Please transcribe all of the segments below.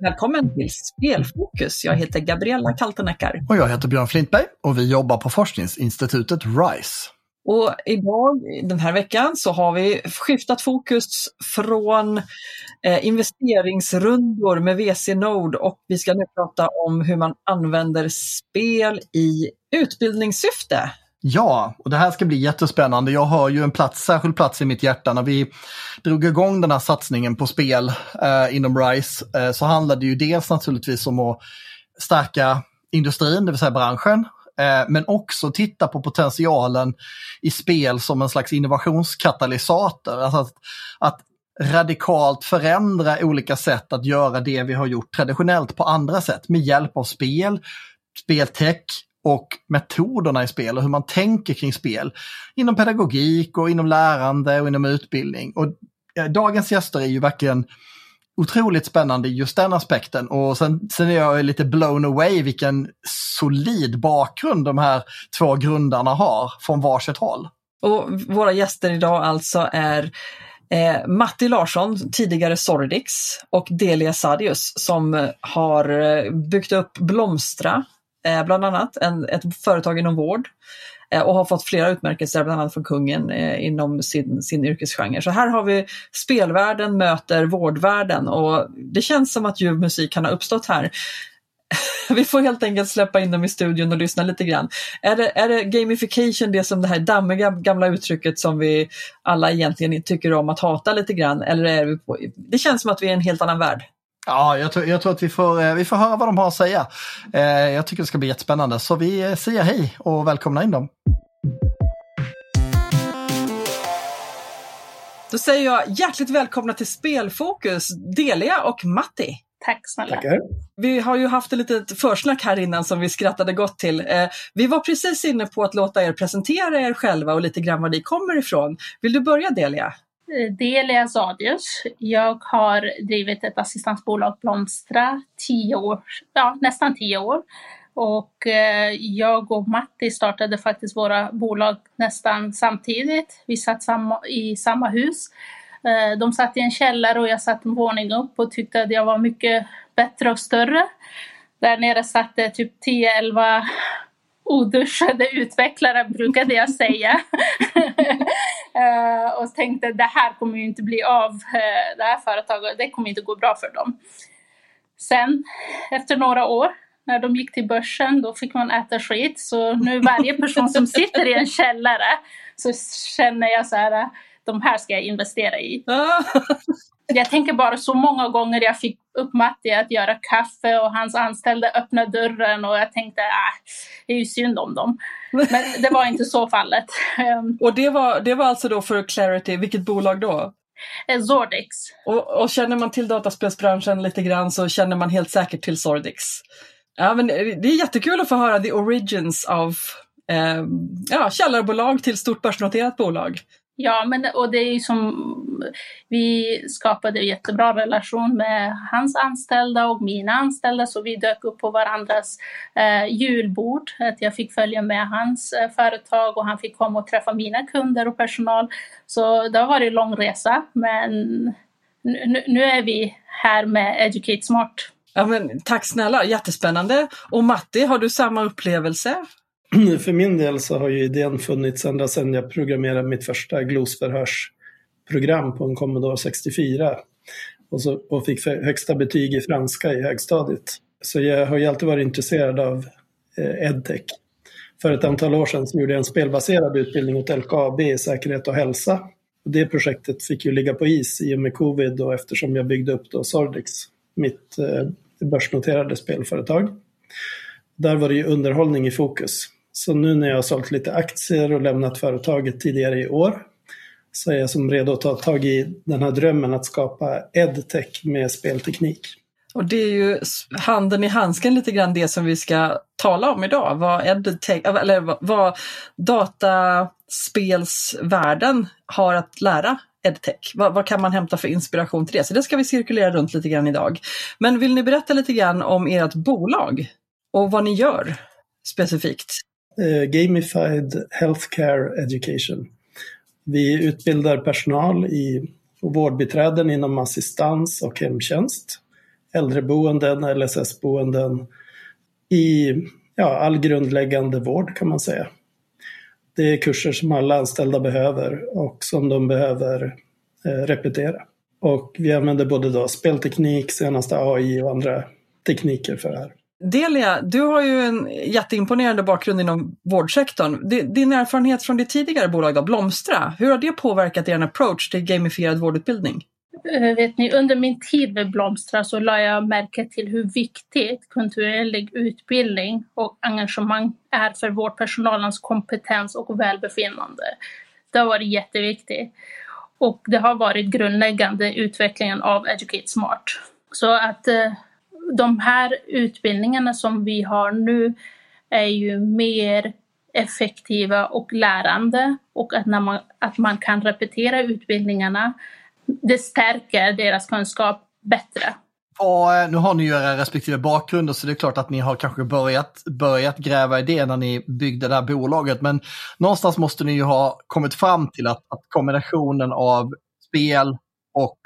Välkommen till Spelfokus. Jag heter Gabriella Kalteneckar. Och jag heter Björn Flintberg och vi jobbar på forskningsinstitutet RISE. Och idag, den här veckan, så har vi skiftat fokus från eh, investeringsrundor med VC Node och vi ska nu prata om hur man använder spel i utbildningssyfte. Ja, och det här ska bli jättespännande. Jag har ju en plats, särskild plats i mitt hjärta. När vi drog igång den här satsningen på spel eh, inom RISE eh, så handlade det ju dels naturligtvis om att stärka industrin, det vill säga branschen, eh, men också titta på potentialen i spel som en slags innovationskatalysator. Alltså att, att radikalt förändra olika sätt att göra det vi har gjort traditionellt på andra sätt med hjälp av spel, speltech, och metoderna i spel och hur man tänker kring spel inom pedagogik och inom lärande och inom utbildning. Och eh, dagens gäster är ju verkligen otroligt spännande just den aspekten och sen, sen är jag lite blown away vilken solid bakgrund de här två grundarna har från varsitt håll. Och våra gäster idag alltså är Eh, Matti Larsson, tidigare Sordix och Delia Sadius som har eh, byggt upp Blomstra eh, bland annat, en, ett företag inom vård eh, och har fått flera utmärkelser, bland annat från kungen eh, inom sin, sin yrkesgenre. Så här har vi spelvärlden möter vårdvärlden och det känns som att ljuv musik kan ha uppstått här. vi får helt enkelt släppa in dem i studion och lyssna lite grann. Är det, är det gamification, det som det här dammiga gamla uttrycket som vi alla egentligen tycker om att hata lite grann? Eller är vi på, det känns som att vi är i en helt annan värld. Ja, jag tror, jag tror att vi får, eh, vi får höra vad de har att säga. Eh, jag tycker det ska bli jättespännande, så vi eh, säger hej och välkomna in dem. Då säger jag hjärtligt välkomna till Spelfokus, Delia och Matti. Tack snälla. Tackar. Vi har ju haft ett litet försnack här innan som vi skrattade gott till. Vi var precis inne på att låta er presentera er själva och lite grann var ni kommer ifrån. Vill du börja Delia? Delia Zadius. Jag har drivit ett assistansbolag Blomstra tio år, ja, nästan tio år. Och eh, jag och Matti startade faktiskt våra bolag nästan samtidigt. Vi satt samma, i samma hus. Eh, de satt i en källare och jag satt en våning upp och tyckte att jag var mycket bättre och större. Där nere satt det typ 10-11 oduschade utvecklare brukade jag säga. uh, och tänkte det här kommer ju inte bli av, uh, det här företaget, det kommer inte gå bra för dem. Sen efter några år när de gick till börsen då fick man äta skit så nu varje person som sitter i en källare så känner jag så här de här ska jag investera i. jag tänker bara så många gånger jag fick upp Matti att göra kaffe och hans anställda öppnade dörren och jag tänkte ah, det är ju synd om dem. Men det var inte så fallet. Ehm. och det var, det var alltså då för Clarity, vilket bolag då? Eh, Zordix. Och, och, känner man till dataspelsbranschen lite grann så känner man helt säkert till Zordix. Ja, men det är jättekul att få höra the origins av eh, ja, källarbolag till stort börsnoterat bolag. Ja, men och det är ju som vi skapade en jättebra relation med hans anställda och mina anställda så vi dök upp på varandras eh, julbord. Att jag fick följa med hans eh, företag och han fick komma och träffa mina kunder och personal. Så det har varit en lång resa men nu, nu är vi här med Educate Smart. Ja, men, tack snälla, jättespännande. Och Matti, har du samma upplevelse? För min del så har ju idén funnits ända sedan jag programmerade mitt första glosförhörsprogram på en Commodore 64 och, så, och fick högsta betyg i franska i högstadiet. Så jag har ju alltid varit intresserad av eh, edtech. För ett antal år sedan så gjorde jag en spelbaserad utbildning åt LKAB i säkerhet och hälsa. Och det projektet fick ju ligga på is i och med covid och eftersom jag byggde upp då Sordix, mitt eh, börsnoterade spelföretag. Där var det ju underhållning i fokus. Så nu när jag har sålt lite aktier och lämnat företaget tidigare i år så är jag som redo att ta tag i den här drömmen att skapa edtech med spelteknik. Och det är ju handen i handsken lite grann det som vi ska tala om idag. Vad, edtech, eller vad dataspelsvärlden har att lära edtech? Vad, vad, kan man hämta för inspiration till det? Så det ska vi cirkulera runt lite grann idag. Men vill ni berätta lite grann om ert bolag och vad ni gör specifikt? Eh, gamified Healthcare Education. Vi utbildar personal i vårdbiträden inom assistans och hemtjänst, äldreboenden, LSS-boenden, i ja, all grundläggande vård kan man säga. Det är kurser som alla anställda behöver och som de behöver eh, repetera. Och vi använder både då spelteknik, senaste AI och andra tekniker för det här. Delia, du har ju en jätteimponerande bakgrund inom vårdsektorn. Din erfarenhet från ditt tidigare bolag då, Blomstra, hur har det påverkat er approach till gamifierad vårdutbildning? Eh, vet ni, under min tid med Blomstra så la jag märke till hur viktigt kontinuerlig utbildning och engagemang är för vårdpersonalens kompetens och välbefinnande. Det har varit jätteviktigt. Och det har varit grundläggande utvecklingen av Educate Smart. Så att eh, de här utbildningarna som vi har nu är ju mer effektiva och lärande och att, när man, att man kan repetera utbildningarna, det stärker deras kunskap bättre. Och eh, nu har ni ju era respektive bakgrunder så det är klart att ni har kanske börjat, börjat gräva i det när ni byggde det här bolaget. Men någonstans måste ni ju ha kommit fram till att, att kombinationen av spel och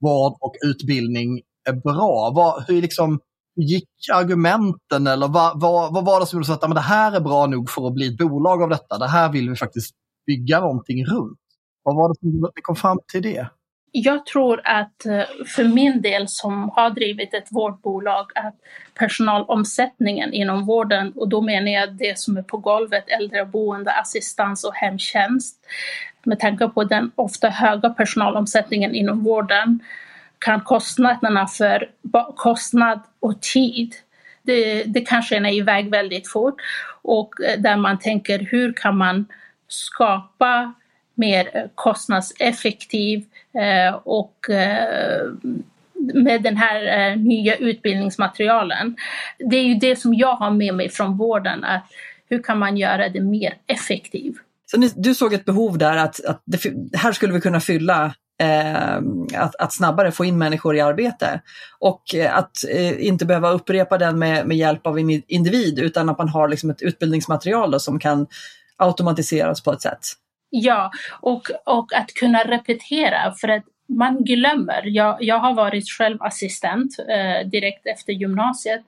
vård och utbildning är bra? Vad, hur liksom, gick argumenten eller vad, vad, vad var det som gjorde så att men det här är bra nog för att bli ett bolag av detta? Det här vill vi faktiskt bygga någonting runt. Vad var det som gjorde att ni kom fram till det? Jag tror att eh, för min del som har drivit ett vårdbolag att personalomsättningen inom vården och då menar jag det som är på golvet, äldreboende, assistans och hemtjänst. Med tanke på den ofta höga personalomsättningen inom vården kan kostnaderna för kostnad och tid, det, det kan skena iväg väldigt fort. Och eh, där man tänker hur kan man skapa mer eh, kostnadseffektiv eh, och eh, med den här nya utbildningsmaterialen. Det är ju det som jag har med mig från vården, att hur kan man göra det mer effektivt? Så ni, du såg ett behov där att, att det, här skulle vi kunna fylla eh, att, att, snabbare få in människor i arbete. Och eh, att eh, inte behöva upprepa den med, med, hjälp av en individ utan att man har liksom ett utbildningsmaterial då, som kan automatiseras på ett sätt. Ja, och, och att kunna repetera för att man glömmer. Jag, jag har varit själv assistent eh, direkt efter gymnasiet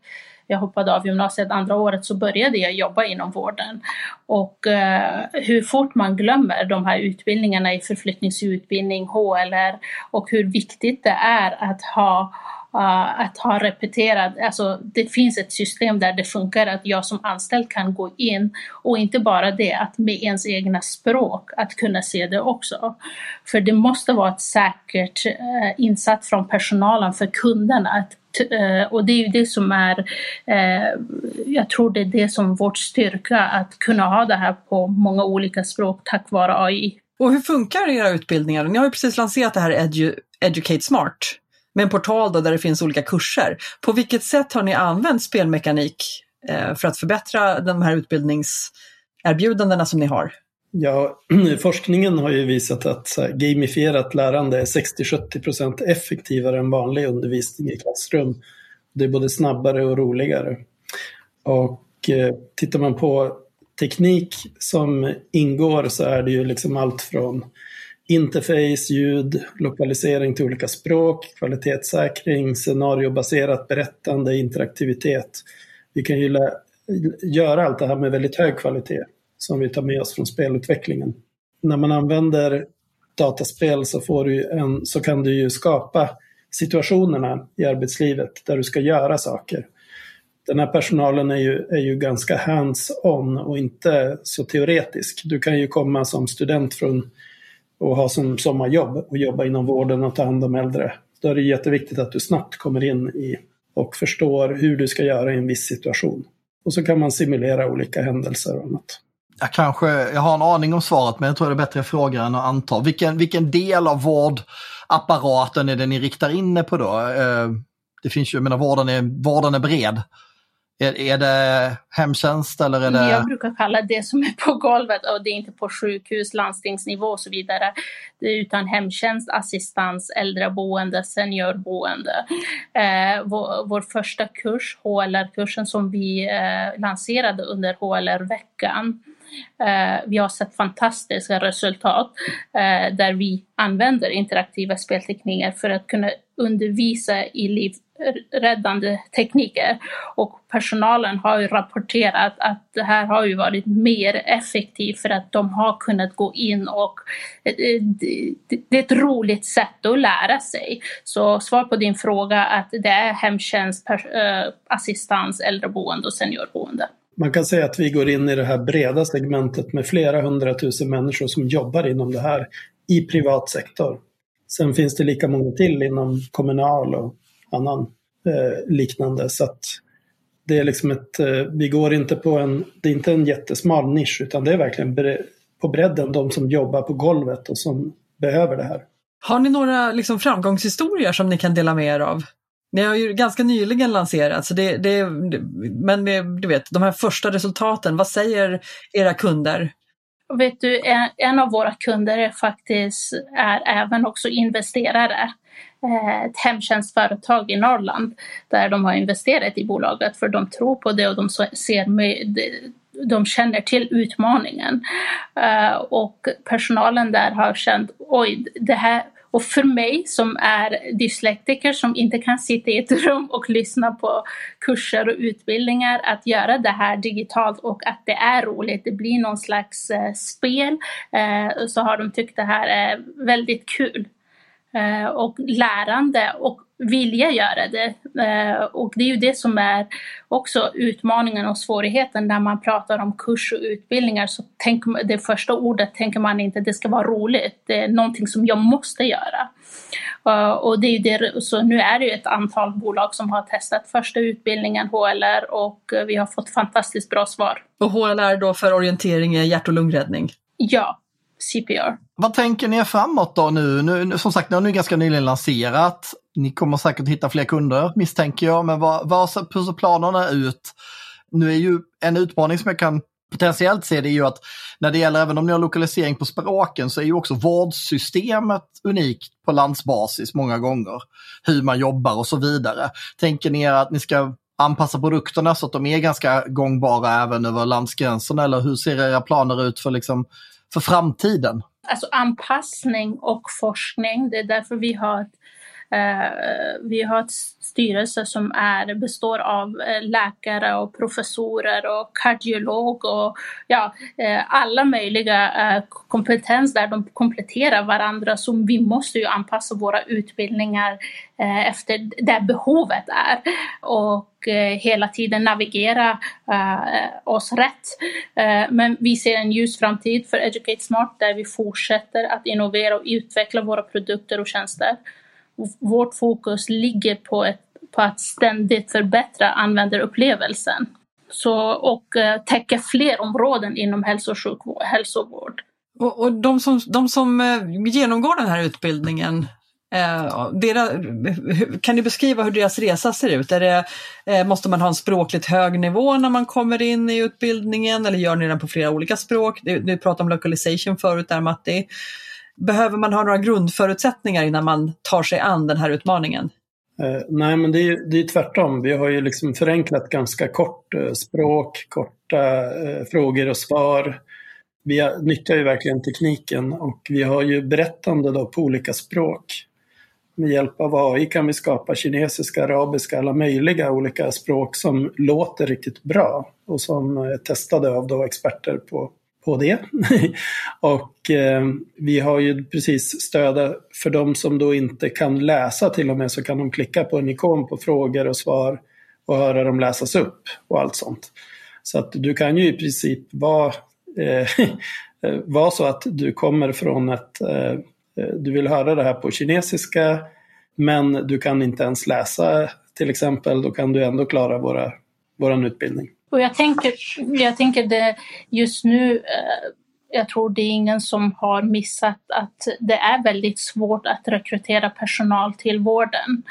jag hoppade av gymnasiet andra året så började jag jobba inom vården. Och eh, hur fort man glömmer de här utbildningarna i förflyttningsutbildning, HLR och hur viktigt det är att ha Uh, att ha repeterat, alltså det finns ett system där det funkar att jag som anställd kan gå in och inte bara det, att med ens egna språk att kunna se det också. För det måste vara ett säkert eh, uh, insats från personalen för kunderna att Eh, och det är ju det som är, eh, jag tror det är det som vårt styrka, att kunna ha det här på många olika språk tack vare AI. Och hur funkar era utbildningar? Ni har ju precis lanserat det här Edu Educate Smart med en portal där det finns olika kurser. På vilket sätt har ni använt spelmekanik eh, för att förbättra de här utbildningserbjudandena som ni har? Ja, forskningen har ju visat att gamifierat lärande är 60-70% effektivare än vanlig undervisning i klassrum. Det är både snabbare och roligare. Och eh, tittar man på teknik som ingår så är det ju liksom allt från interface, ljud, lokalisering till olika språk, kvalitetssäkring, scenariobaserat berättande, interaktivitet. Vi kan ju göra allt det här med väldigt hög kvalitet som vi tar med oss från spelutvecklingen. När man använder dataspel så, får du en, så kan du ju skapa situationerna i arbetslivet där du ska göra saker. Den här personalen är ju, är ju ganska hands-on och inte så teoretisk. Du kan ju komma som student från och ha som sommarjobb och jobba inom vården och ta hand om äldre. Då är det jätteviktigt att du snabbt kommer in i och förstår hur du ska göra i en viss situation. Och så kan man simulera olika händelser och annat. Jag kanske, jag har en aning om svaret men jag tror det är bättre att fråga än att anta. Vilken, vilken del av vårdapparaten är det ni riktar in er på då? Eh, det finns ju, jag menar vården är, vården är bred. Är, är det hemtjänst eller är det? Jag brukar kalla det som är på golvet och det är inte på sjukhus, landstingsnivå och så vidare. Det är utan hemtjänst, assistans, äldreboende, seniorboende. Eh, vår, vår, första kurs, HLR-kursen som vi eh, lanserade under HLR-veckan Eh, Eh, vi har sett fantastiska resultat eh, där vi använder interaktiva speltekniker för att kunna undervisa i livräddande tekniker. Och personalen har ju rapporterat att det här har ju varit mer effektivt för att de har kunnat gå in och eh, eh, det är ett roligt sätt att lära sig. Så svar på din fråga att det är hemtjänst, assistans, äldreboende och seniorboende. Man kan säga att vi går in i det här breda segmentet med flera hundratusen människor som jobbar inom det här i privat sektor. Sen finns det lika många till inom kommunal och annan eh, liknande. Så att det är liksom ett, eh, vi går inte på en, det är inte en jättesmal nisch utan det är verkligen bre, på bredden de som jobbar på golvet och som behöver det här. Har ni några liksom, framgångshistorier som ni kan dela med er av? Ni har ju ganska nyligen lanserat, det, det, men du vet, de här första resultaten, vad säger era kunder? Vet du, en, en av våra kunder är faktiskt är även också investerare. Eh, ett hemtjänstföretag i Norrland där de har investerat i bolaget för de tror på det och de ser med, de känner till utmaningen. Uh, och personalen där har känt, oj, det här, och för mig som är dyslektiker som inte kan sitta i ett rum och lyssna på kurser och utbildningar, att göra det här digitalt och att det är roligt, det blir någon slags eh, spel, eh, så har de tyckt det här är väldigt kul. Eh, och lärande och vilja göra det. Eh, och det är ju det som är också utmaningen och svårigheten när man pratar om kurs och utbildningar. Så tänk, det första ordet tänker man inte det ska vara roligt. Det är någonting som jag måste göra. Uh, och det är det, så nu är det ju ett antal bolag som har testat första utbildningen, HLR, och vi har fått fantastiskt bra svar. Och HLR då för orientering i hjärt och lungräddning? Ja, CPR. Vad tänker ni framåt då nu? nu? Som sagt, ni har nu ganska nyligen lanserat. Ni kommer säkert hitta fler kunder misstänker jag, men vad, vad ser planerna ut? Nu är ju en utmaning som jag kan potentiellt se det är ju att när det gäller, även om ni har lokalisering på språken, så är ju också vårdsystemet unikt på landsbasis många gånger. Hur man jobbar och så vidare. Tänker ni er att ni ska anpassa produkterna så att de är ganska gångbara även över landsgränserna eller hur ser era planer ut för liksom för framtiden? Alltså anpassning och forskning, det är därför vi har ett Eh, vi har ett styrelse som är, består av eh, läkare och professorer och kardiolog och ja, eh, alla möjliga kompetens där de kompletterar varandra. Så vi måste ju anpassa våra utbildningar efter det behovet är och hela tiden navigera oss rätt. Men vi ser en ljus framtid för Educate Smart där vi fortsätter att innovera och utveckla våra produkter och tjänster vårt fokus ligger på, ett, på att ständigt förbättra användarupplevelsen. Så, och eh, täcka fler områden inom hälso och sjukvård, hälsovård. Och, och de, som, de som eh, genomgår den här utbildningen, eh, deras, kan ni beskriva hur deras resa ser ut? Är det, eh, måste man ha en språkligt hög nivå när man kommer in i utbildningen eller gör ni den på flera olika språk? Du, du pratade om localization förut där Matti. Behöver man ha några grundförutsättningar innan man tar sig an den här utmaningen? Eh, nej, men det är, det är tvärtom. Vi har ju liksom förenklat ganska kort eh, språk, korta eh, frågor och svar. Vi nyttjar ju verkligen tekniken och vi har ju berättande då på olika språk. Med hjälp av AI kan vi skapa kinesiska, arabiska, alla möjliga olika språk som låter riktigt bra och som är testade av då experter på på det. och eh, vi har ju precis stöd för de som då inte kan läsa till och med så kan de klicka på en ikon på frågor och svar och höra dem läsas upp och allt sånt. Så att du kan ju i princip vara, eh, vara så att du kommer från ett, eh, eh, du vill höra det här på kinesiska men du kan inte ens läsa till exempel, då kan du ändå klara våra, våran utbildning. Och jag tänker, jag tänker det just nu, eh, jag tror det är ingen som har missat att det är väldigt svårt att rekrytera personal till vården.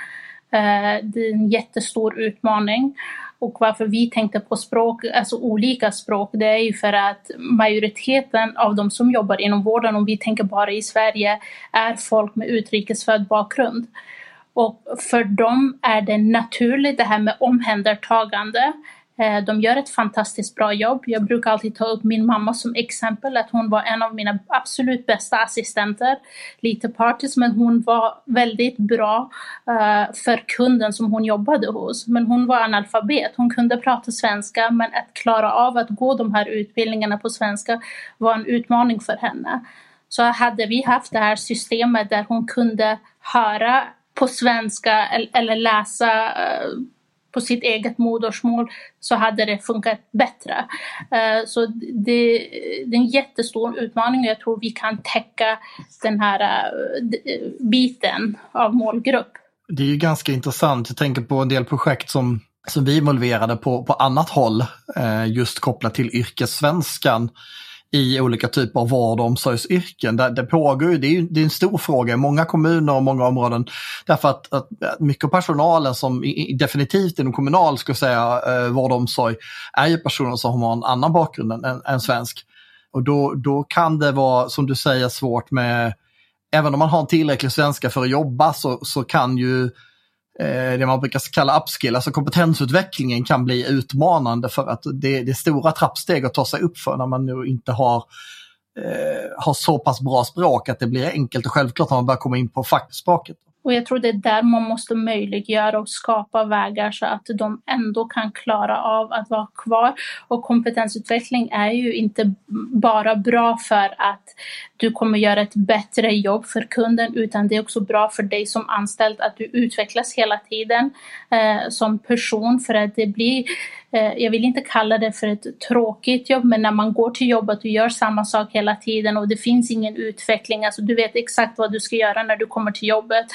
Eh, det är en jättestor utmaning. Och varför vi tänkte på språk, alltså olika språk, det är ju för att majoriteten av de som jobbar inom vården, om vi tänker bara i Sverige, är folk med utrikesfödd bakgrund. Och för dem är det naturligt det här med omhändertagande. Eh, de gör ett fantastiskt bra jobb. Jag brukar alltid ta upp min mamma som exempel, att hon var en av mina absolut bästa assistenter. Lite partisk, men hon var väldigt bra eh, för kunden som hon jobbade hos. Men hon var analfabet, hon kunde prata svenska, men att klara av att gå de här utbildningarna på svenska var en utmaning för henne. Så hade vi haft det här systemet där hon kunde höra på svenska eller läsa eh, på sitt eget modersmål så hade det funkat bättre. Eh, så det, det är en jättestor utmaning och jag tror vi kan täcka den här eh, eh, biten av målgrupp. Det är ju ganska intressant. Jag tänker på en del projekt som, som vi involverade på, på annat håll, just kopplat till yrkessvenskan i olika typer av vård och omsorgsyrken. Det, det pågår ju, det är, ju, det är en stor fråga i många kommuner och många områden. Därför att, att mycket av personalen som i, definitivt inom kommunal, ska säga, eh, vård och omsorg, är ju personer som har en annan bakgrund än, än svensk. Och då, då kan det vara, som du säger, svårt med, även om man har en tillräcklig svenska för att jobba så, så kan ju Eh, Eh, det man brukar kalla upskill, alltså kompetensutvecklingen kan bli utmanande för att det, det är stora trappsteg att ta sig upp för när man nu inte har, eh, har så pass bra språk att det blir enkelt och självklart när man börjar komma in på fackspråket. Och jag tror det är där man måste möjliggöra och skapa vägar så att de ändå kan klara av att vara kvar. Och kompetensutveckling är ju inte bara bra för att du kommer göra ett bättre jobb för kunden utan det är också bra för dig som anställd att du utvecklas hela tiden eh, som person. För att det blir Eh, jag vill inte kalla det för ett tråkigt jobb, men när man går till jobbet och gör samma sak hela tiden och det finns ingen utveckling, alltså du vet exakt vad du ska göra när du kommer till jobbet,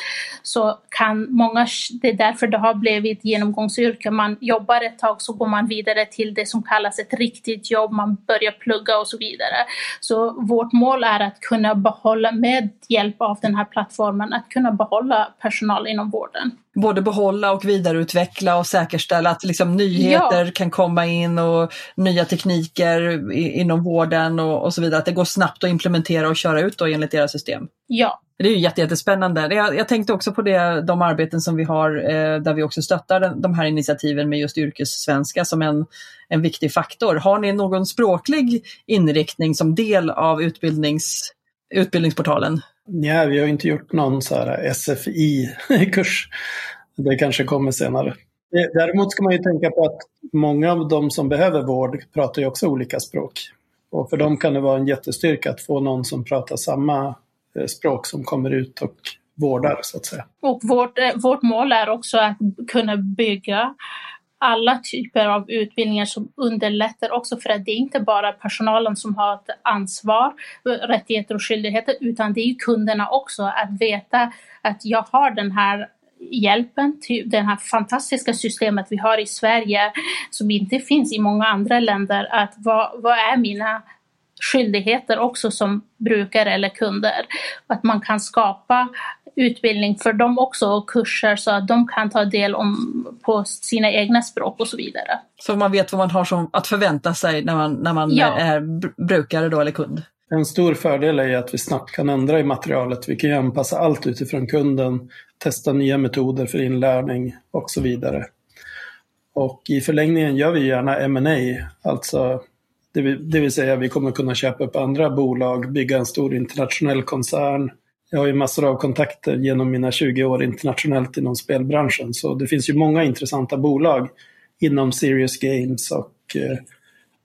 så kan många, det är därför det har blivit genomgångsyrke, man jobbar ett tag så går man vidare till det som kallas ett riktigt jobb, man börjar plugga och så vidare. Så vårt mål är att att kunna behålla, med hjälp av den här plattformen, att kunna behålla personal inom vården både behålla och vidareutveckla och säkerställa att liksom nyheter ja. kan komma in och nya tekniker inom vården och, och, så vidare. Att det går snabbt att implementera och köra ut då enligt deras system. Ja. Det är ju jättespännande. Jag, jag tänkte också på det, de arbeten som vi har eh, där vi också stöttar den, de här initiativen med just yrkessvenska som en, en viktig faktor. Har ni någon språklig inriktning som del av utbildnings, utbildningsportalen? Nej, vi har inte gjort någon så här SFI-kurs. Det kanske kommer senare. Eh, däremot ska man ju tänka på att många av de som behöver vård pratar ju också olika språk. Och för dem kan det vara en jättestyrka att få någon som pratar samma eh, språk som kommer ut och vårdar så att säga. Och vårt, eh, vårt mål är också att kunna bygga alla typer av utbildningar som underlättar också för att det är inte bara personalen som har ett ansvar, rättigheter och skyldigheter utan det är kunderna också att veta att jag har den här hjälpen, till det här fantastiska systemet vi har i Sverige som inte finns i många andra länder. Att vad, vad är mina skyldigheter också som brukare eller kunder? Att man kan skapa utbildning för dem också och kurser så att de kan ta del om, på sina egna språk och så vidare. Så man vet vad man har som, att förvänta sig när man, när man ja. är brukare då eller kund? En stor fördel är att vi snabbt kan ändra i materialet. Vi kan anpassa allt utifrån kunden, testa nya metoder för inlärning och så vidare. Och i förlängningen gör vi gärna M&A, alltså det vill, det vill säga vi kommer kunna köpa upp andra bolag, bygga en stor internationell koncern, jag har ju massor av kontakter genom mina 20 år internationellt inom spelbranschen. Så det finns ju många intressanta bolag inom Serious Games och, eh,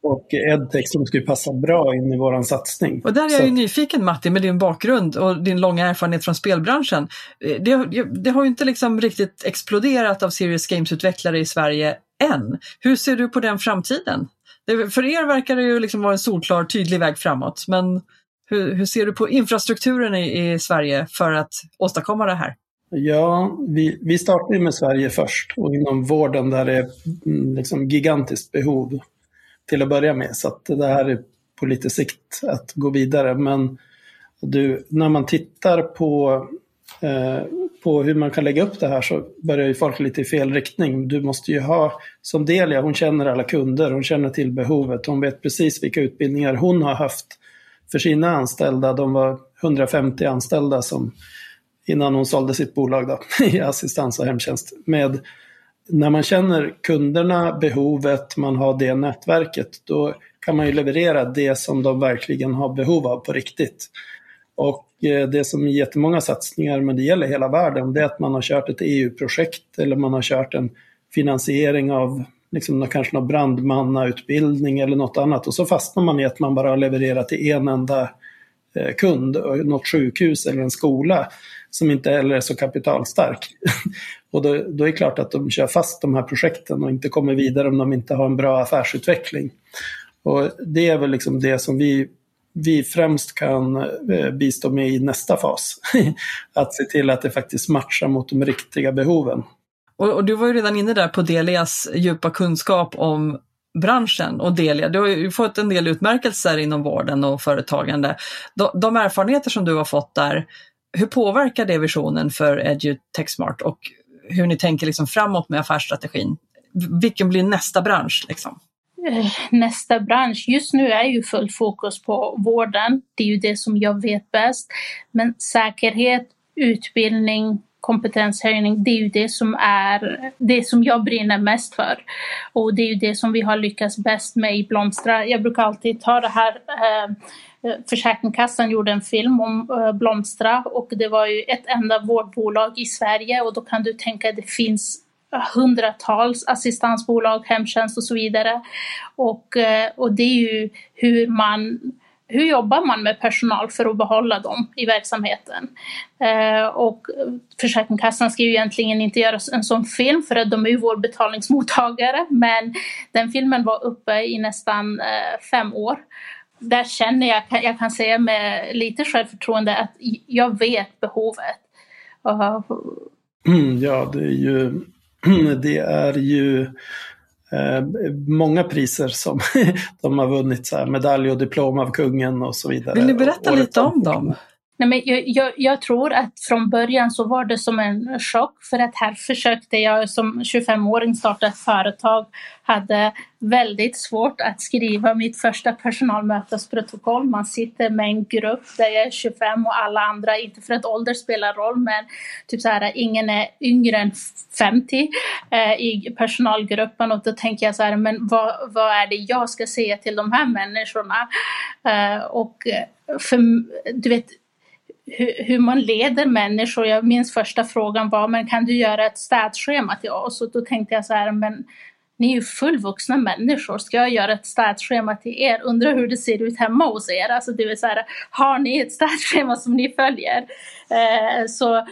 och Edtech som skulle passa bra in i vår satsning. Och där är jag ju nyfiken Matti med din bakgrund och din långa erfarenhet från spelbranschen. Eh, det, det har ju inte liksom riktigt exploderat av Serious Games-utvecklare i Sverige än. Hur ser du på den framtiden? För er verkar det ju liksom vara en solklar, tydlig väg framåt. Men hur, hur ser du på infrastrukturen i, i, Sverige för att åstadkomma det här? Ja, vi, vi startade med Sverige först och inom vården där det är mm, liksom gigantiskt behov till att börja med. Så att det här är på lite sikt att gå vidare. Men du, när man tittar på, eh, på hur man kan lägga upp det här så börjar ju folk lite i fel riktning. Du måste ju ha, som Delia, hon känner alla kunder, hon känner till behovet, hon vet precis vilka utbildningar hon har haft för sina anställda. De var 150 anställda som innan hon sålde sitt bolag då, i assistans och hemtjänst. Med, när man känner kunderna, behovet, man har det nätverket, då kan man ju leverera det som de verkligen har behov av på riktigt. Och eh, det som är jättemånga satsningar, men det gäller hela världen, det är att man har kört ett EU-projekt eller man har kört en finansiering av liksom, kanske någon brandmannautbildning eller något annat och så fastnar man i att man bara har levererat till en enda eh, kund, eh, något sjukhus eller en skola som inte heller är så kapitalstark. och då, då, är det klart att de kör fast de här projekten och inte kommer vidare om de inte har en bra affärsutveckling. Och det är väl liksom det som vi, vi främst kan eh, bistå med i nästa fas. att se till att det faktiskt matchar mot de riktiga behoven. Och, och, du var ju redan inne där på Delias djupa kunskap om branschen och Delia, du har ju fått en del utmärkelser inom vården och företagande. De, de erfarenheter som du har fått där, hur påverkar det visionen för EduTechSmart och hur ni tänker liksom framåt med affärsstrategin? Vilken blir nästa bransch? Liksom? Eh, nästa bransch. Just nu är ju full fokus på vården. Det är ju det som jag vet bäst. Men säkerhet, utbildning, kompetenshöjning, det är ju det som är det som jag brinner mest för. Och det är ju det som vi har lyckats bäst med i Blomstra. Jag brukar alltid ta det här eh, Försäkringskassan gjorde en film om eh, Blomstra och det var ju ett enda vårdbolag i Sverige och då kan du tänka att det finns hundratals assistansbolag, hemtjänst och så vidare. Och, eh, och det är ju hur man hur jobbar man med personal för att behålla dem i verksamheten? Eh, och Försäkringskassan ska ju egentligen inte göra en sån film för att de är ju vår betalningsmottagare men den filmen var uppe i nästan eh, fem år. Där känner jag, jag kan säga med lite självförtroende att jag vet behovet. Uh, mm, ja, det är ju, det är ju Eh, många priser som de har vunnit, så här, medalj och diplom av kungen och så vidare. Vill ni berätta lite om dem? Nej, men jag, jag, jag, tror att från början så var det som en chock för att här försökte jag som 25-åring starta ett företag, hade väldigt svårt att skriva mitt första personalmötesprotokoll. Man sitter med en grupp där jag är 25 och alla andra, inte för att ålder spelar roll, men typ så här, ingen är yngre än 50 eh, i personalgruppen och då tänker jag så här, men vad, vad är det jag ska säga till de här människorna? Eh, och för, du vet, hur, man leder människor. Jag minns första frågan var, men kan du göra ett städschema till oss? Och då tänkte jag så här, men ni är ju fullvuxna människor, ska jag göra ett städschema till er? Undrar hur det ser ut hemma hos er? Alltså det vill säga, har ni ett städschema som ni följer? Eh, så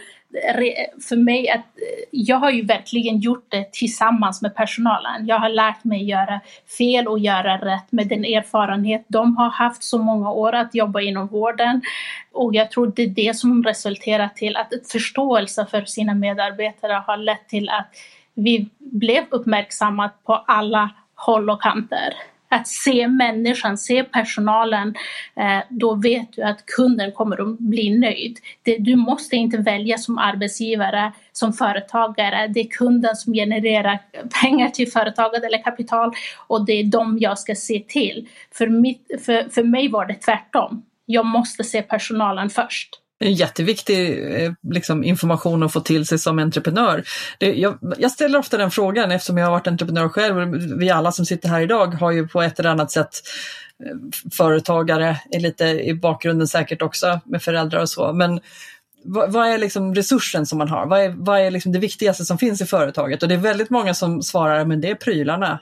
för mig att eh, jag har ju verkligen gjort det tillsammans med personalen. Jag har lärt mig göra fel och göra rätt med den erfarenhet de har haft så många år att jobba inom vården. Och jag tror det är det som resulterar till att ett förståelse för sina medarbetare har lett till att vi blev uppmärksammade på alla håll och kanter att se människan, se personalen, eh, då vet du att kunden kommer att bli nöjd. du måste inte välja som arbetsgivare, som företagare. Det är kunden som genererar pengar till företaget eller kapital och det är dem jag ska se till. För, mitt, för, för mig var det tvärtom. Jag måste se personalen först en jätteviktig eh, liksom, information att få till sig som entreprenör. Det, jag, jag, ställer ofta den frågan eftersom jag har varit entreprenör själv. Vi alla som sitter här idag har ju på ett eller annat sätt eh, företagare är lite i bakgrunden säkert också med föräldrar och så. Men vad, vad är liksom resursen som man har? Vad är, vad är liksom det viktigaste som finns i företaget? Och det är väldigt många som svarar, men det är prylarna.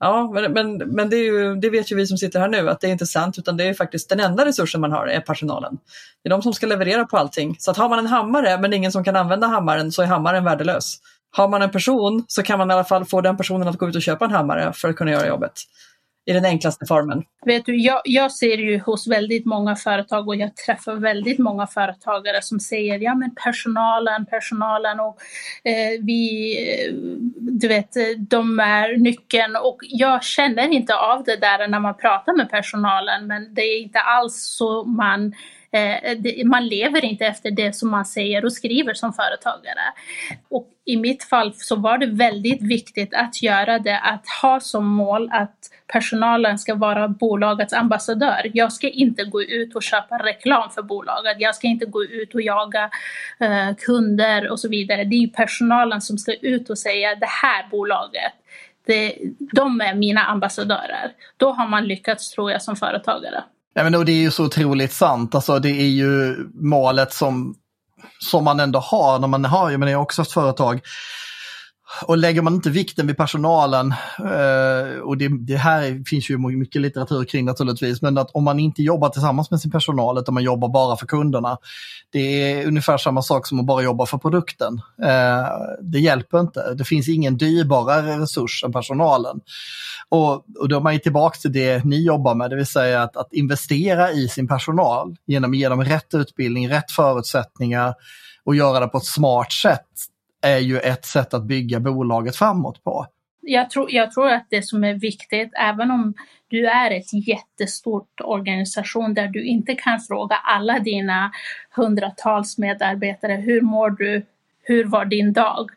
Ja, men, men, men det, ju, det, vet ju vi som sitter här nu att det är inte sant utan det är faktiskt den enda resursen man har är personalen. Det är de som ska leverera på allting. Så att har man en hammare men ingen som kan använda hammaren så är hammaren värdelös. Har man en person så kan man i alla fall få den personen att gå ut och köpa en hammare för att kunna göra jobbet i den enklaste formen? Vet du, jag, jag ser ju hos väldigt många företag och jag träffar väldigt många företagare som säger ja men personalen, personalen och eh, vi, eh, du vet, de är nyckeln och jag känner inte av det där när man pratar med personalen men det är inte alls så man Eh, Eh, man lever inte efter det som man säger och skriver som företagare. Och i mitt fall så var det väldigt viktigt att göra det, att ha som mål att personalen ska vara bolagets ambassadör. Jag ska inte gå ut och köpa reklam för bolaget. Jag ska inte gå ut och jaga eh, kunder och så vidare. Det är personalen som ska ut och säga det här bolaget det, de är mina ambassadörer. Då har man lyckats tror jag som företagare. Ja, men det är ju så otroligt sant. Alltså, det är ju målet som, som man ändå har när man har, jag menar jag har också ett företag. Och lägger man inte vikten vid personalen, eh, och det, det, här finns ju mycket litteratur kring naturligtvis, men att om man inte jobbar tillsammans med sin personal utan man jobbar bara för kunderna, det är ungefär samma sak som att bara jobba för produkten. Eh, det hjälper inte, det finns ingen dyrbarare resurs än personalen. Och, och då är man ju tillbaka till det ni jobbar med, det vill säga att, att investera i sin personal genom att ge dem rätt utbildning, rätt förutsättningar och göra det på ett smart sätt är ju ett sätt att bygga bolaget framåt på. Jag tror, jag tror att det som är viktigt, även om du är ett jättestort organisation där du inte kan fråga alla dina hundratals medarbetare, hur mår du, hur var din dag?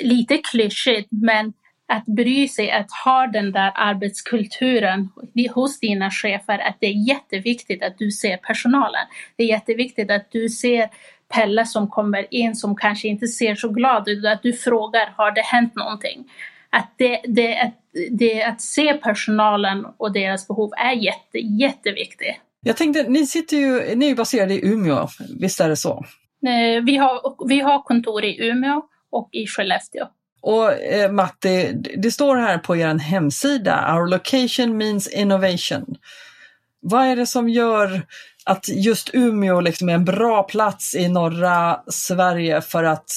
Lite klyschigt, men att bry sig, att ha den där arbetskulturen hos dina chefer, att det är jätteviktigt att du ser personalen. Det är jätteviktigt att du ser Pelle som kommer in som kanske inte ser så glad ut, att du frågar har det hänt någonting? Att, det, det, att, det, att se personalen och deras behov är jätte, jätteviktigt. Jag tänkte, ni sitter ju, ni är baserade i Umeå, visst är det så? Eh, vi har, vi har kontor i Umeå och i Skellefteå. Och eh, Matti, det står här på er hemsida, Our location means innovation. Vad är det som gör att just Umeå liksom är en bra plats i norra Sverige för att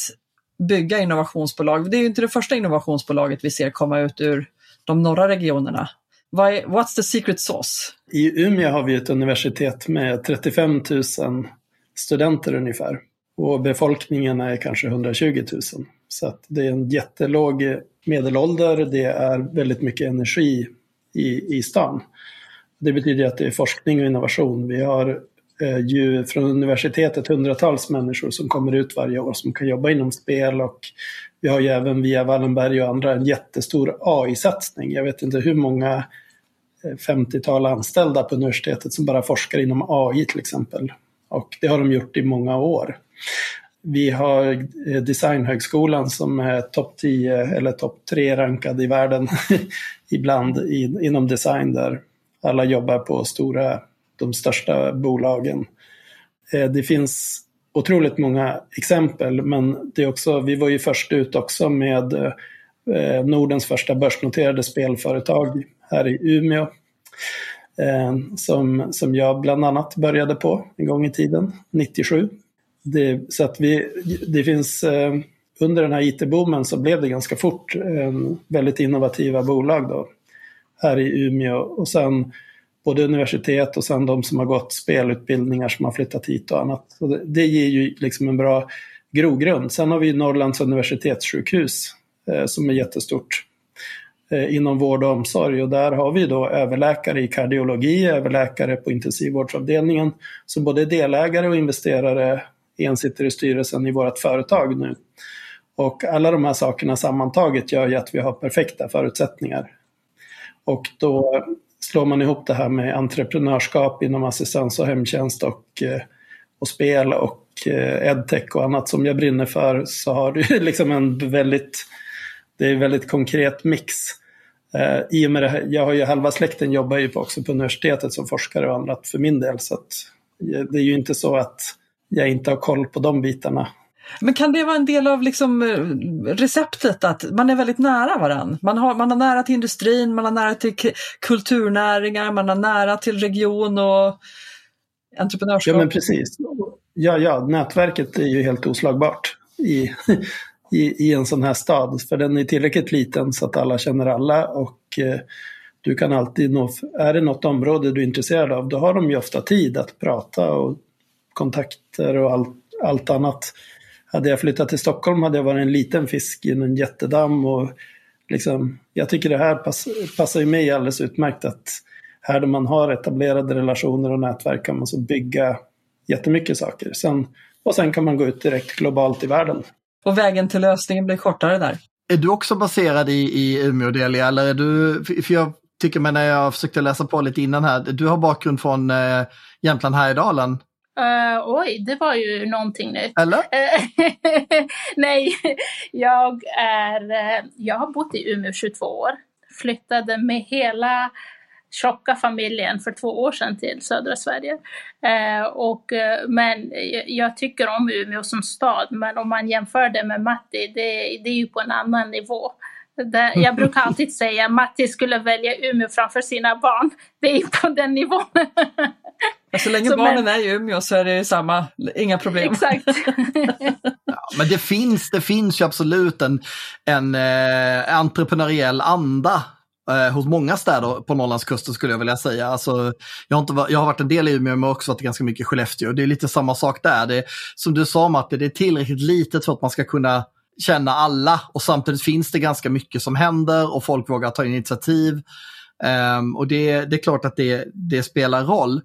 bygga innovationsbolag? Det är ju inte det första innovationsbolaget vi ser komma ut ur de norra regionerna. What's the secret sauce? I Umeå har vi ett universitet med 35 000 studenter ungefär. Och befolkningen är kanske 120 000. Så att det är en jättelåg medelålder, det är väldigt mycket energi i, i stan. Det betyder att det är forskning och innovation. Vi har eh, ju från universitetet hundratals människor som kommer ut varje år som kan jobba inom spel och vi har ju även via Wallenberg och andra en jättestor AI-satsning. Jag vet inte hur många eh, 50-tal anställda på universitetet som bara forskar inom AI till exempel. Och det har de gjort i många år. Vi har eh, Designhögskolan som är topp 10 eller topp 3 rankad i världen ibland inom design där alla jobbar på stora, de största bolagen. Eh, det finns otroligt många exempel men det är också, vi var ju först ut också med eh, Nordens första börsnoterade spelföretag här i Umeå. Eh, som, som jag bland annat började på en gång i tiden, 97. Det, så att vi, det finns, under den här IT-boomen så blev det ganska fort väldigt innovativa bolag då, här i Umeå. Och sen både universitet och sen de som har gått spelutbildningar som har flyttat hit och annat. Så det, det ger ju liksom en bra grogrund. Sen har vi Norrlands universitetssjukhus eh, som är jättestort eh, inom vård och omsorg och där har vi då överläkare i kardiologi, överläkare på intensivvårdsavdelningen så både delägare och investerare en sitter i styrelsen i vårt företag nu. Och alla de här sakerna sammantaget gör ju att vi har perfekta förutsättningar. Och då slår man ihop det här med entreprenörskap inom assistans och hemtjänst och, eh, och spel och eh, edtech och annat som jag brinner för så har du liksom en väldigt, det är en väldigt konkret mix. Eh, I och med det här, jag har ju halva släkten jobbar ju också på universitetet som forskare och annat för min del så att det är ju inte så att jag inte har koll på de bitarna. Men kan det vara en del av liksom eh, receptet att man är väldigt nära varann? Man har, man har nära till industrin, man har nära till kulturnäringar, man har nära till region och entreprenörskap. Ja men precis. Ja, ja, nätverket är ju helt oslagbart i, i, i en sån här stad. För den är tillräckligt liten så att alla känner alla och eh, du kan alltid nå, är det något område du är intresserad av, då har de ju ofta tid att prata och kontakter och allt, allt annat. Hade jag flyttat till Stockholm hade jag varit en liten fisk i en jättedamm. Och liksom, jag tycker det här pass, passar ju mig alldeles utmärkt. att Här där man har etablerade relationer och nätverk kan man så bygga jättemycket saker. Sen, och sen kan man gå ut direkt globalt i världen. Och vägen till lösningen blir kortare där. Är du också baserad i, i Umeå, Delia? Eller är du, för jag tycker mig när jag försökte läsa på lite innan här, du har bakgrund från eh, Jämtland Härjedalen. Uh, oj, det var ju någonting nytt. Eller? Nej, jag, är, jag har bott i Umeå 22 år. Flyttade med hela tjocka familjen för två år sedan till södra Sverige. Eh, och, eh, men jag tycker om Umeå som stad, men om man jämför det med Matti, det, det är ju på en annan nivå. Det, jag brukar alltid säga att Matti skulle välja Umeå framför sina barn. Det är på den nivån. Så länge så barnen men... är i Umeå så är det samma, inga problem. Exakt. ja, men det finns, det finns ju absolut en, en eh, entreprenöriell anda eh, hos många städer på Norrlandskusten skulle jag vilja säga. Alltså, jag, har inte, jag har varit en del i Umeå men också varit ganska mycket i Skellefteå. Det är lite samma sak där. Det, som du sa Matte, det är tillräckligt litet för att man ska kunna känna alla och samtidigt finns det ganska mycket som händer och folk vågar ta initiativ. Um, och det, det, är klart att det, det spelar roll.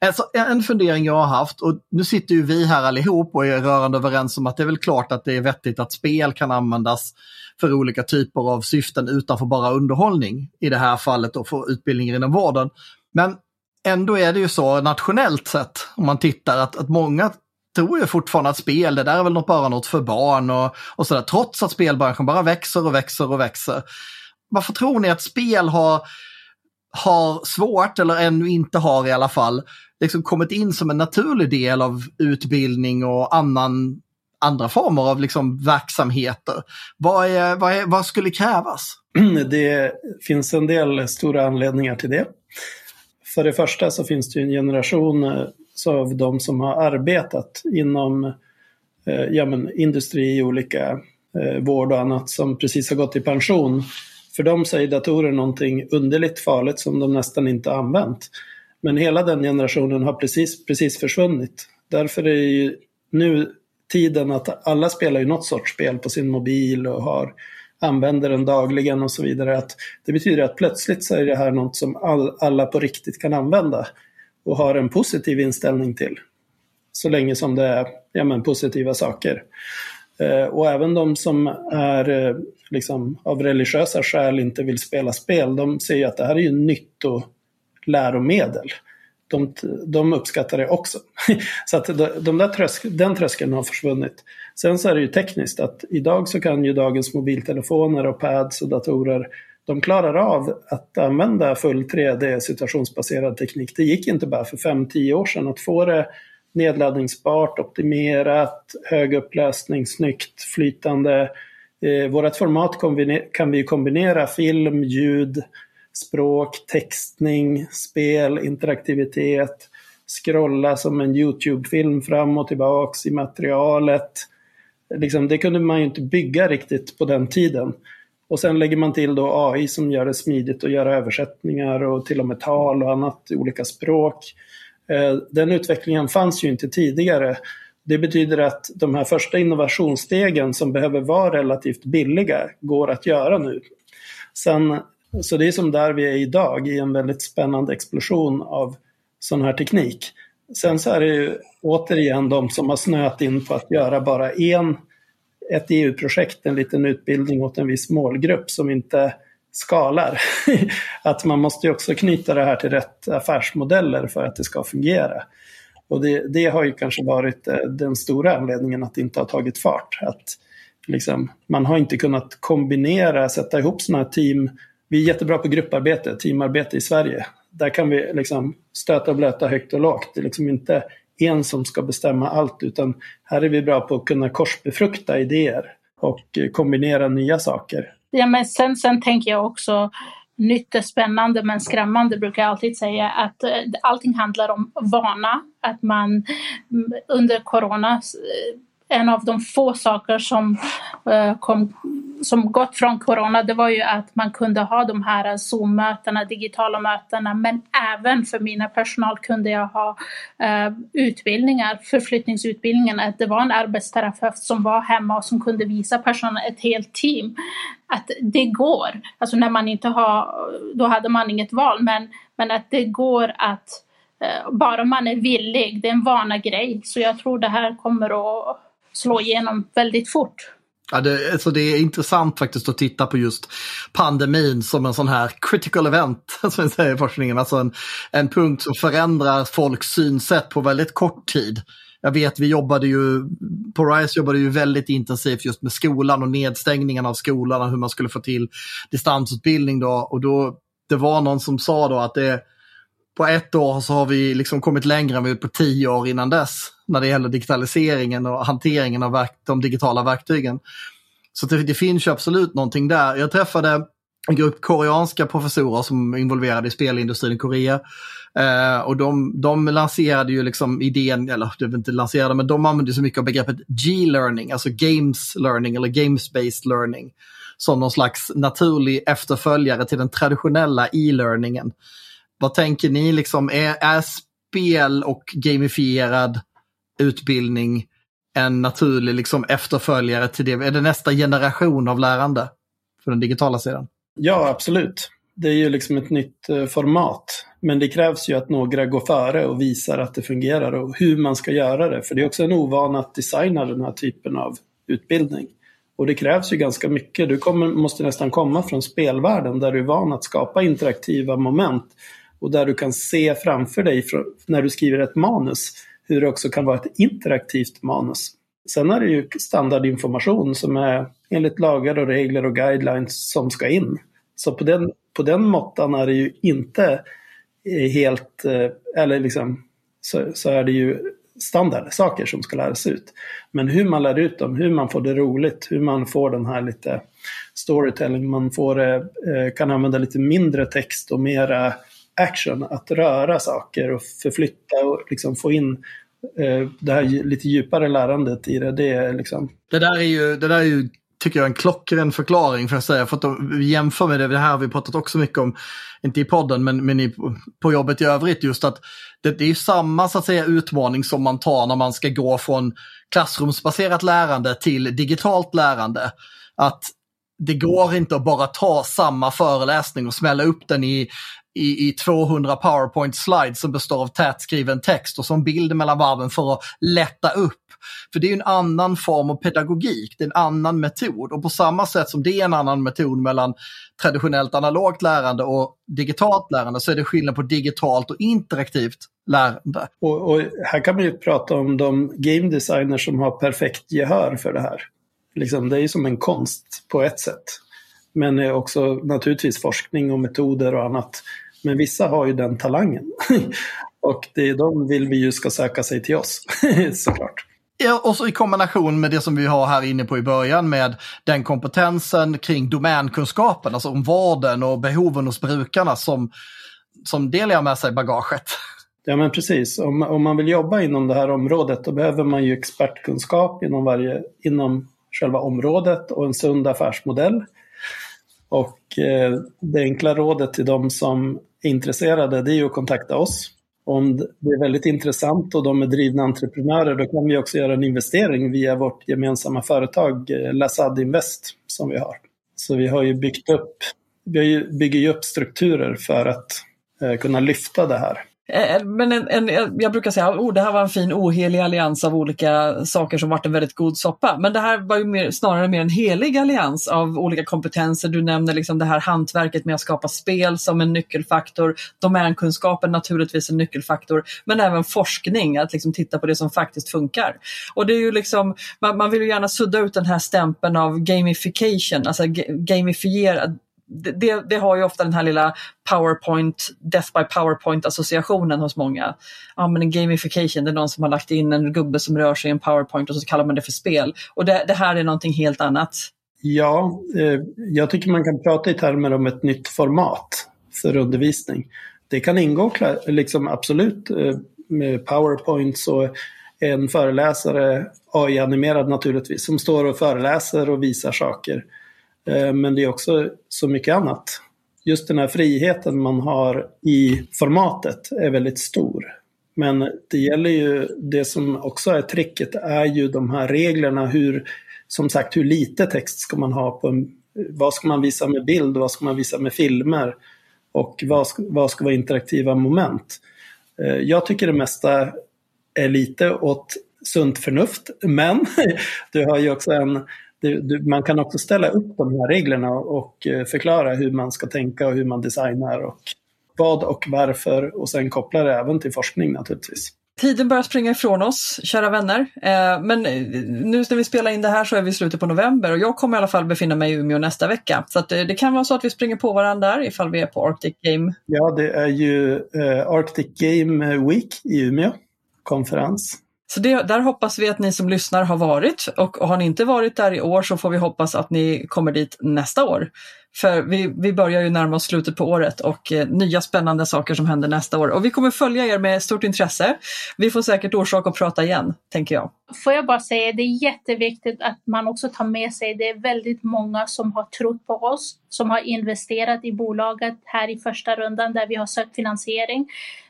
Alltså, en fundering jag har haft, och nu sitter ju vi här allihop och är rörande överens om att det är väl klart att det är vettigt att spel kan användas för olika typer av syften utanför bara underhållning. I det här fallet då för utbildningar inom vården. Men ändå är det ju så nationellt sett, om man tittar, att, att många tror ju fortfarande att spel, det där är väl något, bara något för barn och, och sådär. Trots att spelbranschen bara växer och växer och växer. Varför tror ni att spel har, har svårt, eller ännu inte har i alla fall, liksom kommit in som en naturlig del av utbildning och annan, andra former av liksom verksamheter? Vad, är, vad, är, vad skulle krävas? Mm, det finns en del stora anledningar till det. För det första så finns det en generation eh, av de som har arbetat inom eh, ja, men, industri, olika eh, vård och annat som precis har gått i pension. För dem säger datorer någonting underligt farligt som de nästan inte har använt. Men hela den generationen har precis, precis försvunnit. Därför är ju nu tiden att alla spelar ju något sorts spel på sin mobil och har, använder den dagligen och så vidare. Att det betyder att plötsligt så är det här något som all, alla på riktigt kan använda och har en positiv inställning till. Så länge som det är ja, men, positiva saker. Eh, och även de som är eh, liksom, av religiösa skäl inte vill spela spel, de ser ju att det här är ju nyttoläromedel. De, de uppskattar det också. så att de där trösk, den tröskeln har försvunnit. Sen så är det ju tekniskt att idag så kan ju dagens mobiltelefoner och pads och datorer de klarar av att använda full 3D situationsbaserad teknik. Det gick inte bara för 5-10 år sedan att få det nedladdningsbart, optimerat, hög upplösning, snyggt, flytande. Eh, vårt format kan vi kombinera film, ljud, språk, textning, spel, interaktivitet, scrolla som en YouTube-film fram och tillbaks i materialet. Liksom, det kunde man ju inte bygga riktigt på den tiden. Och sen lägger man till då AI som gör det smidigt att göra översättningar och till och med tal och annat i olika språk. Eh, den utvecklingen fanns ju inte tidigare. Det betyder att de här första innovationsstegen som behöver vara relativt billiga går att göra nu. Sen, så det är som där vi är idag i en väldigt spännande explosion av sån här teknik. Sen så är det ju återigen de som har snöat in på att göra bara en ett EU-projekt, en liten utbildning åt en viss målgrupp som inte skalar. att man måste ju också knyta det här till rätt affärsmodeller för att det ska fungera. Och det, det har ju kanske varit eh, den stora anledningen att det inte har tagit fart. Att liksom, man har inte kunnat kombinera, sätta ihop sådana här team. Vi är jättebra på grupparbete, teamarbete i Sverige. Där kan vi liksom stöta och blöta högt och lågt. Det är liksom inte en som ska bestämma allt utan här är vi bra på att kunna korsbefrukta idéer och eh, kombinera nya saker. Ja, men sen, sen tänker jag också nytt är spännande men skrämmande brukar jag alltid säga att eh, allting handlar om vana. Att man mm, under corona eh, en av de få saker som, eh, kom, som gått från corona det var ju att man kunde ha de här Zoom-mötena, digitala mötena men även för mina personal kunde jag ha eh, utbildningar, förflyttningsutbildningar. Det var en arbetsterapeut som var hemma och som kunde visa personalen, ett helt team, att det går. Alltså när man inte har, då hade man inget val men, men att det går att eh, bara man är villig, det är en vana grej. Så jag tror det här kommer att slå igenom väldigt fort. Ja, det, alltså det är intressant faktiskt att titta på just pandemin som en sån här critical event, som vi säger i forskningen. Alltså en, en punkt som förändrar folks synsätt på väldigt kort tid. Jag vet, vi jobbade ju, på RISE jobbade ju väldigt intensivt just med skolan och nedstängningen av skolan och hur man skulle få till distansutbildning då. Och då, det var någon som sa då att det, på ett år så har vi liksom kommit längre än vi på tio år innan dess när det gäller digitaliseringen och hanteringen av verk de digitala verktygen. Så det, det finns ju absolut någonting där. Jag träffade en grupp koreanska professorer som är involverade i spelindustrin i Korea. Eh, och de, de lanserade ju liksom idén, eller det var inte lanserade, men de använde så mycket av begreppet G-learning, alltså games learning eller games-based learning. Som någon slags naturlig efterföljare till den traditionella e-learningen. Vad tänker ni, liksom, är, är spel och gamifierad utbildning en naturlig liksom, efterföljare till det? Är det nästa generation av lärande för den digitala sidan? Ja, absolut. Det är ju liksom ett nytt eh, format. Men det krävs ju att några går före och visar att det fungerar och hur man ska göra det. För det är också en ovana att designa den här typen av utbildning. Och det krävs ju ganska mycket. Du kommer, måste nästan komma från spelvärlden där du är van att skapa interaktiva moment och där du kan se framför dig när du skriver ett manus hur det också kan vara ett interaktivt manus. Sen är det ju standardinformation som är enligt lagar och regler och guidelines som ska in. Så på den, på den måttan är det ju inte eh, helt, eh, eller liksom, så, så är det ju standardsaker som ska läras ut. Men hur man lär ut dem, hur man får det roligt, hur man får den här lite storytelling, man får, eh, kan använda lite mindre text och mera action, att röra saker och förflytta och liksom få in eh, det här lite djupare lärandet i det. Det, är liksom... det där är ju, det där är ju tycker jag, en klockren förklaring för att säga. För att vi jämför med det, det här har vi pratat också mycket om, inte i podden, men, men i, på jobbet i övrigt, just att det, det är samma så att säga utmaning som man tar när man ska gå från klassrumsbaserat lärande till digitalt lärande. Att det går inte att bara ta samma föreläsning och smälla upp den i i, i 200 powerpoint slides som består av tätskriven text och som bild mellan varven för att lätta upp. För det är en annan form av pedagogik, det är en annan metod. Och på samma sätt som det är en annan metod mellan traditionellt analogt lärande och digitalt lärande så är det skillnad på digitalt och interaktivt lärande. Och, och här kan man ju prata om de game designers som har perfekt gehör för det här. Liksom, det är ju som en konst på ett sätt. Men också naturligtvis forskning och metoder och annat men vissa har ju den talangen. och det är de vill vi ju ska söka sig till oss, såklart. Ja, och så i kombination med det som vi har här inne på i början med den kompetensen kring domänkunskapen, alltså om vården och behoven hos brukarna som, som delar med sig bagaget. Ja men precis, om, om man vill jobba inom det här området då behöver man ju expertkunskap inom, varje, inom själva området och en sund affärsmodell. Och eh, det enkla rådet till de som är intresserade det är ju att kontakta oss. Om det är väldigt intressant och de är drivna entreprenörer då kan vi också göra en investering via vårt gemensamma företag eh, Lasad Invest som vi har. Så vi har ju byggt upp, vi bygger ju upp strukturer för att eh, kunna lyfta det här. Eh, eh, men en, en, jag brukar säga att oh, det här var en fin ohelig allians av olika saker som varit en väldigt god soppa. Men det här var ju mer, snarare mer en helig allians av olika kompetenser. Du nämner liksom det här hantverket med att skapa spel som en nyckelfaktor. Domänkunskapen naturligtvis en nyckelfaktor. Men även forskning, att liksom titta på det som faktiskt funkar. Och det är ju liksom, man, man vill ju gärna sudda ut den här stämpeln av gamification, alltså gamifiera det, det, har ju ofta den här lilla PowerPoint, Death by PowerPoint associationen hos många. Ja men en gamification, det är någon som har lagt in en gubbe som rör sig i en PowerPoint och så kallar man det för spel. Och det, det här är någonting helt annat. Ja, eh, jag tycker man kan prata i termer om ett nytt format för undervisning. Det kan ingå liksom absolut eh, med PowerPoints och en föreläsare, AI-animerad naturligtvis, som står och föreläser och visar saker. Eh, men det är också så mycket annat. Just den här friheten man har i formatet är väldigt stor. Men det gäller ju, det som också är tricket är ju de här reglerna hur, som sagt, hur lite text ska man ha på en, vad ska man visa med bild, vad ska man visa med filmer och vad ska, vad ska vara interaktiva moment. Eh, jag tycker det mesta är lite åt sunt förnuft, men du har ju också en du, du, man kan också ställa upp de här reglerna och eh, förklara hur man ska tänka och hur man designar och vad och varför och sen koppla det även till forskning naturligtvis. Tiden börjar springa ifrån oss, kära vänner. Eh, men eh, nu när vi spelar in det här så är vi i slutet på november och jag kommer i alla fall befinna mig i Umeå nästa vecka. Så det kan vara så att vi springer på varandra där ifall vi är på Arctic Game. Ja, det är ju Arctic Game Week i Umeå, konferens. Så det, där hoppas vi att ni som lyssnar har varit och, har ni inte varit där i år så får vi hoppas att ni kommer dit nästa år. För vi, vi börjar ju närma oss slutet på året och eh, nya spännande saker som händer nästa år. Och vi kommer följa er med stort intresse. Vi får säkert orsak att prata igen, tänker jag. Får jag bara säga, det är jätteviktigt att man också tar med sig, det är väldigt många som har trott på oss, som har investerat i bolaget här i första rundan där vi har sökt finansiering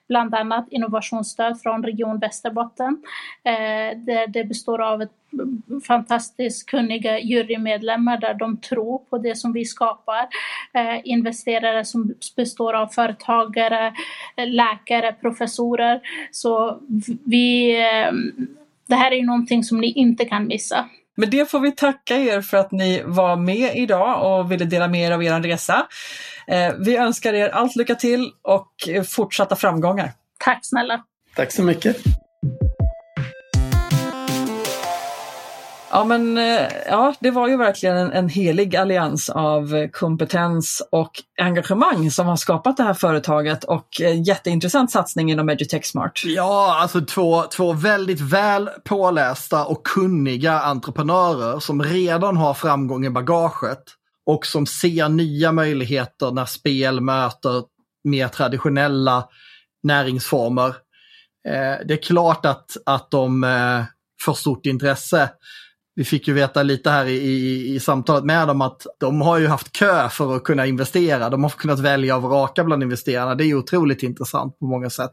bland annat innovationsstöd från Region Västerbotten. Eh, det, det består av ett fantastiskt kunniga jurymedlemmar där de tror på det som vi skapar. Eh, investerare som består av företagare, läkare, professorer. Så vi, eh, det här är någonting som ni inte kan missa. Med det får vi tacka er för att ni var med idag och ville dela med er av er resa. Eh, vi önskar er allt lycka till och fortsatta framgångar. Tack snälla. Tack så mycket. Ja, men eh, ja, det var ju verkligen en, en, helig allians av kompetens och engagemang som har skapat det här företaget och en jätteintressant satsning inom Edutech Smart. Ja, alltså två, två väldigt väl pålästa och kunniga entreprenörer som redan har framgång i bagaget och som ser nya möjligheter när spel möter mer traditionella näringsformer. Eh, det är klart att, att de eh, får stort intresse vi fick ju veta lite här i, i, i, samtalet med dem att de har ju haft kö för att kunna investera. De har kunnat välja och vraka bland investerarna. Det är ju otroligt intressant på många sätt.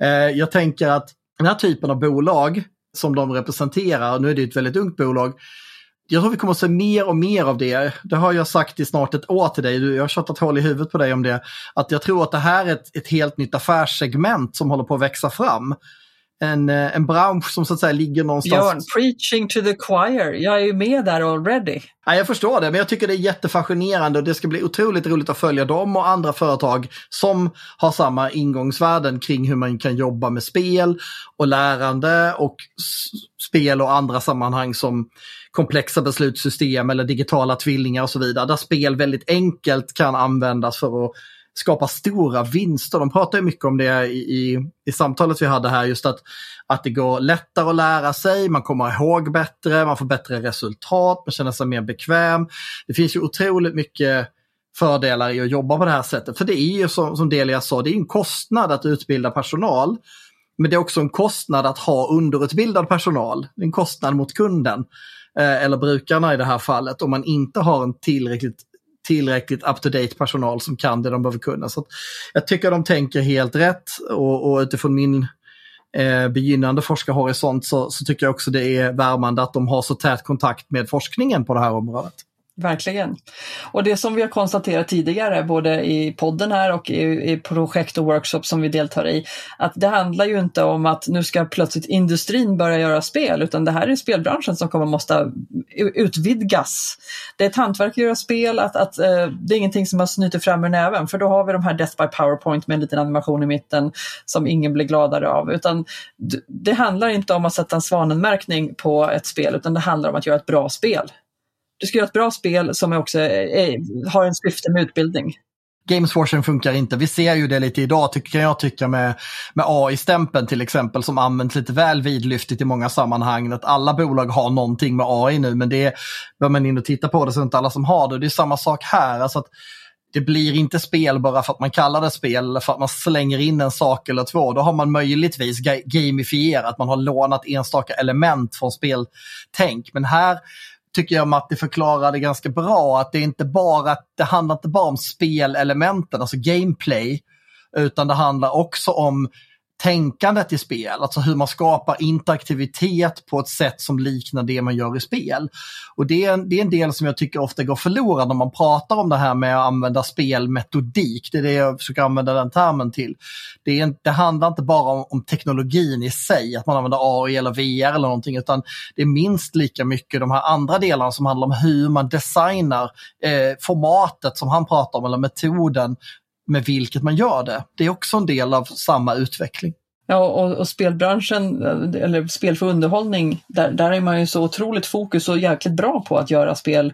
Eh, jag tänker att den här typen av bolag som de representerar, nu är det ett väldigt ungt bolag, jag tror vi kommer att se mer och mer av det. Det har jag sagt i snart ett år till dig, jag har tjatat hål i huvudet på dig om det. Att jag tror att det här är ett, ett helt nytt affärssegment som håller på att växa fram en, eh, en bransch som så att säga ligger någonstans... Björn, preaching to the choir. Jag är ju med där already. Ja, jag förstår det, men jag tycker det är jättefascinerande och det ska bli otroligt roligt att följa dem och andra företag som har samma ingångsvärden kring hur man kan jobba med spel och lärande och spel och andra sammanhang som komplexa beslutssystem eller digitala tvillingar och så vidare. Där spel väldigt enkelt kan användas för att skapa stora vinster. De pratar ju mycket om det i, i, i, samtalet vi hade här, just att, att det går lättare att lära sig, man kommer ihåg bättre, man får bättre resultat, man känner sig mer bekväm. Det finns ju otroligt mycket fördelar i att jobba på det här sättet. För det är ju som, som Delia sa, det är en kostnad att utbilda personal. Men det är också en kostnad att ha underutbildad personal. Det är en kostnad mot kunden, eh, eller brukarna i det här fallet, om man inte har en tillräckligt tillräckligt up-to-date personal som kan det de behöver kunna. Så jag tycker de tänker helt rätt och, och utifrån min eh, begynnande forskarhorisont så, så tycker jag också det är värmande att de har så tät kontakt med forskningen på det här området. Verkligen. Och det som vi har konstaterat tidigare, både i podden här och i, i projekt och workshops som vi deltar i, att det handlar ju inte om att nu ska plötsligt industrin börja göra spel, utan det här är spelbranschen som kommer måste utvidgas. Det är ett hantverk att göra spel, att, att eh, det är ingenting som man snyter fram ur näven, för då har vi de här Death by Powerpoint med en liten animation i mitten som ingen blir gladare av, utan det handlar inte om att sätta en svanenmärkning på ett spel, utan det handlar om att göra ett bra spel du ska göra ett bra spel som också är, har en syfte med utbildning. Gameswashing funkar inte. Vi ser ju det lite idag, tycker jag tycka, med, med AI-stämpeln till exempel, som används lite väl vidlyftigt i många sammanhang. Att alla bolag har någonting med AI nu, men det bör man in och titta på det så är inte alla som har det. Det är samma sak här. Alltså att det blir inte spel bara för att man kallar det spel eller för att man slänger in en sak eller två. Då har man möjligtvis gamifierat, man har lånat enstaka element från speltänk. Men här tycker jag Matti förklarade ganska bra att det inte bara, det handlar inte bara om spelelementen, alltså gameplay, utan det handlar också om tänkandet i spel, alltså hur man skapar interaktivitet på ett sätt som liknar det man gör i spel. Och det är, en, det är en del som jag tycker ofta går förlorad när man pratar om det här med att använda spelmetodik. Det är det jag försöker använda den termen till. Det, är, det handlar inte bara om, om teknologin i sig, att man använder AI eller VR eller någonting, utan det är minst lika mycket de här andra delarna som handlar om hur man designar eh, formatet som han pratar om, eller metoden med vilket man gör det. Det är också en del av samma utveckling. Ja, och, och, spelbranschen, eller spel för underhållning, där, där är man ju så otroligt fokus och jäkligt bra på att göra spel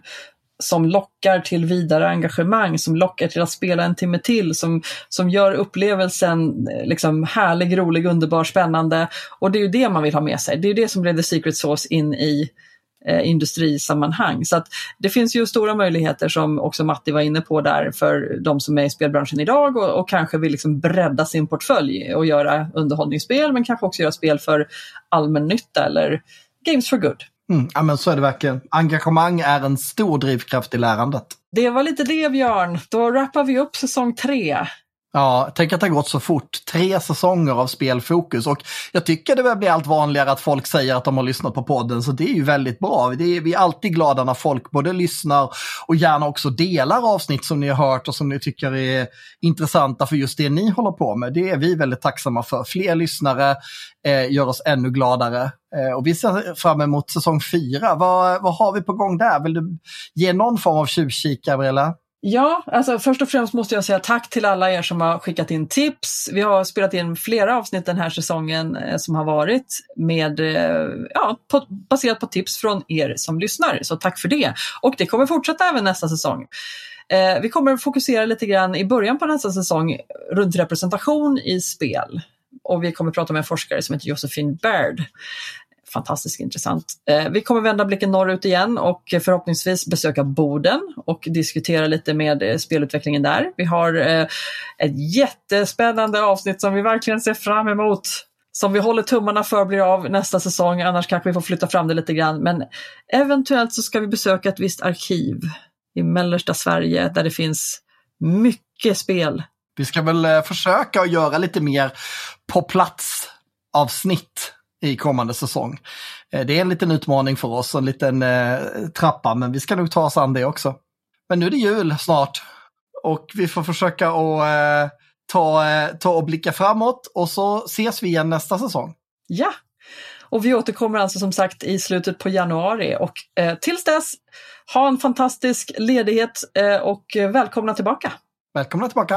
som lockar till vidare engagemang, som lockar till att spela en timme till, som, som gör upplevelsen eh, liksom härlig, rolig, underbar, spännande. Och det är ju det man vill ha med sig. Det är det som blev the Secret Sauce in i industrisammanhang. Så att det finns ju stora möjligheter som också Matti var inne på där för de som är i spelbranschen idag och, och kanske vill liksom bredda sin portfölj och göra underhållningsspel men kanske också göra spel för allmännytta eller Games for Good. Mm, ja men så är det verkligen. Engagemang är en stor drivkraft i lärandet. Det var lite det Björn. Då rappar vi upp säsong tre. Ja, tänk att det har gått så fort. Tre säsonger av spelfokus och jag tycker det börjar bli allt vanligare att folk säger att de har lyssnat på podden så det är ju väldigt bra. Det är, vi är alltid glada när folk både lyssnar och gärna också delar avsnitt som ni har hört och som ni tycker är intressanta för just det ni håller på med. Det är vi väldigt tacksamma för. Fler lyssnare eh, gör oss ännu gladare. Eh, och vi ser fram emot säsong fyra. Vad, vad har vi på gång där? Vill du ge någon form av tjuvkik, Gabriella? Ja, alltså först och främst måste jag säga tack till alla er som har skickat in tips. Vi har spelat in flera avsnitt den här säsongen eh, som har varit med, eh, ja, på, baserat på tips från er som lyssnar. Så tack för det. Och det kommer fortsätta även nästa säsong. Eh, vi kommer fokusera lite grann i början på nästa säsong runt representation i spel. Och vi kommer prata med en forskare som heter Josephine Baird fantastiskt intressant. Eh, vi kommer vända blicken norrut igen och förhoppningsvis besöka Boden och diskutera lite med eh, spelutvecklingen där. Vi har eh, ett jättespännande avsnitt som vi verkligen ser fram emot som vi håller tummarna för blir av nästa säsong, annars kanske vi får flytta fram det lite grann. Men eventuellt så ska vi besöka ett visst arkiv i mellersta Sverige där det finns mycket spel. Vi ska väl eh, försöka att göra lite mer på plats avsnitt i kommande säsong. Eh, det är en liten utmaning för oss, en liten eh, trappa, men vi ska nog ta oss an det också. Men nu är det jul snart och vi får försöka att eh, ta, eh, ta och blicka framåt och så ses vi igen nästa säsong. Ja, och vi återkommer alltså som sagt i slutet på januari och tills dess, ha en fantastisk ledighet och välkomna tillbaka! Välkomna tillbaka!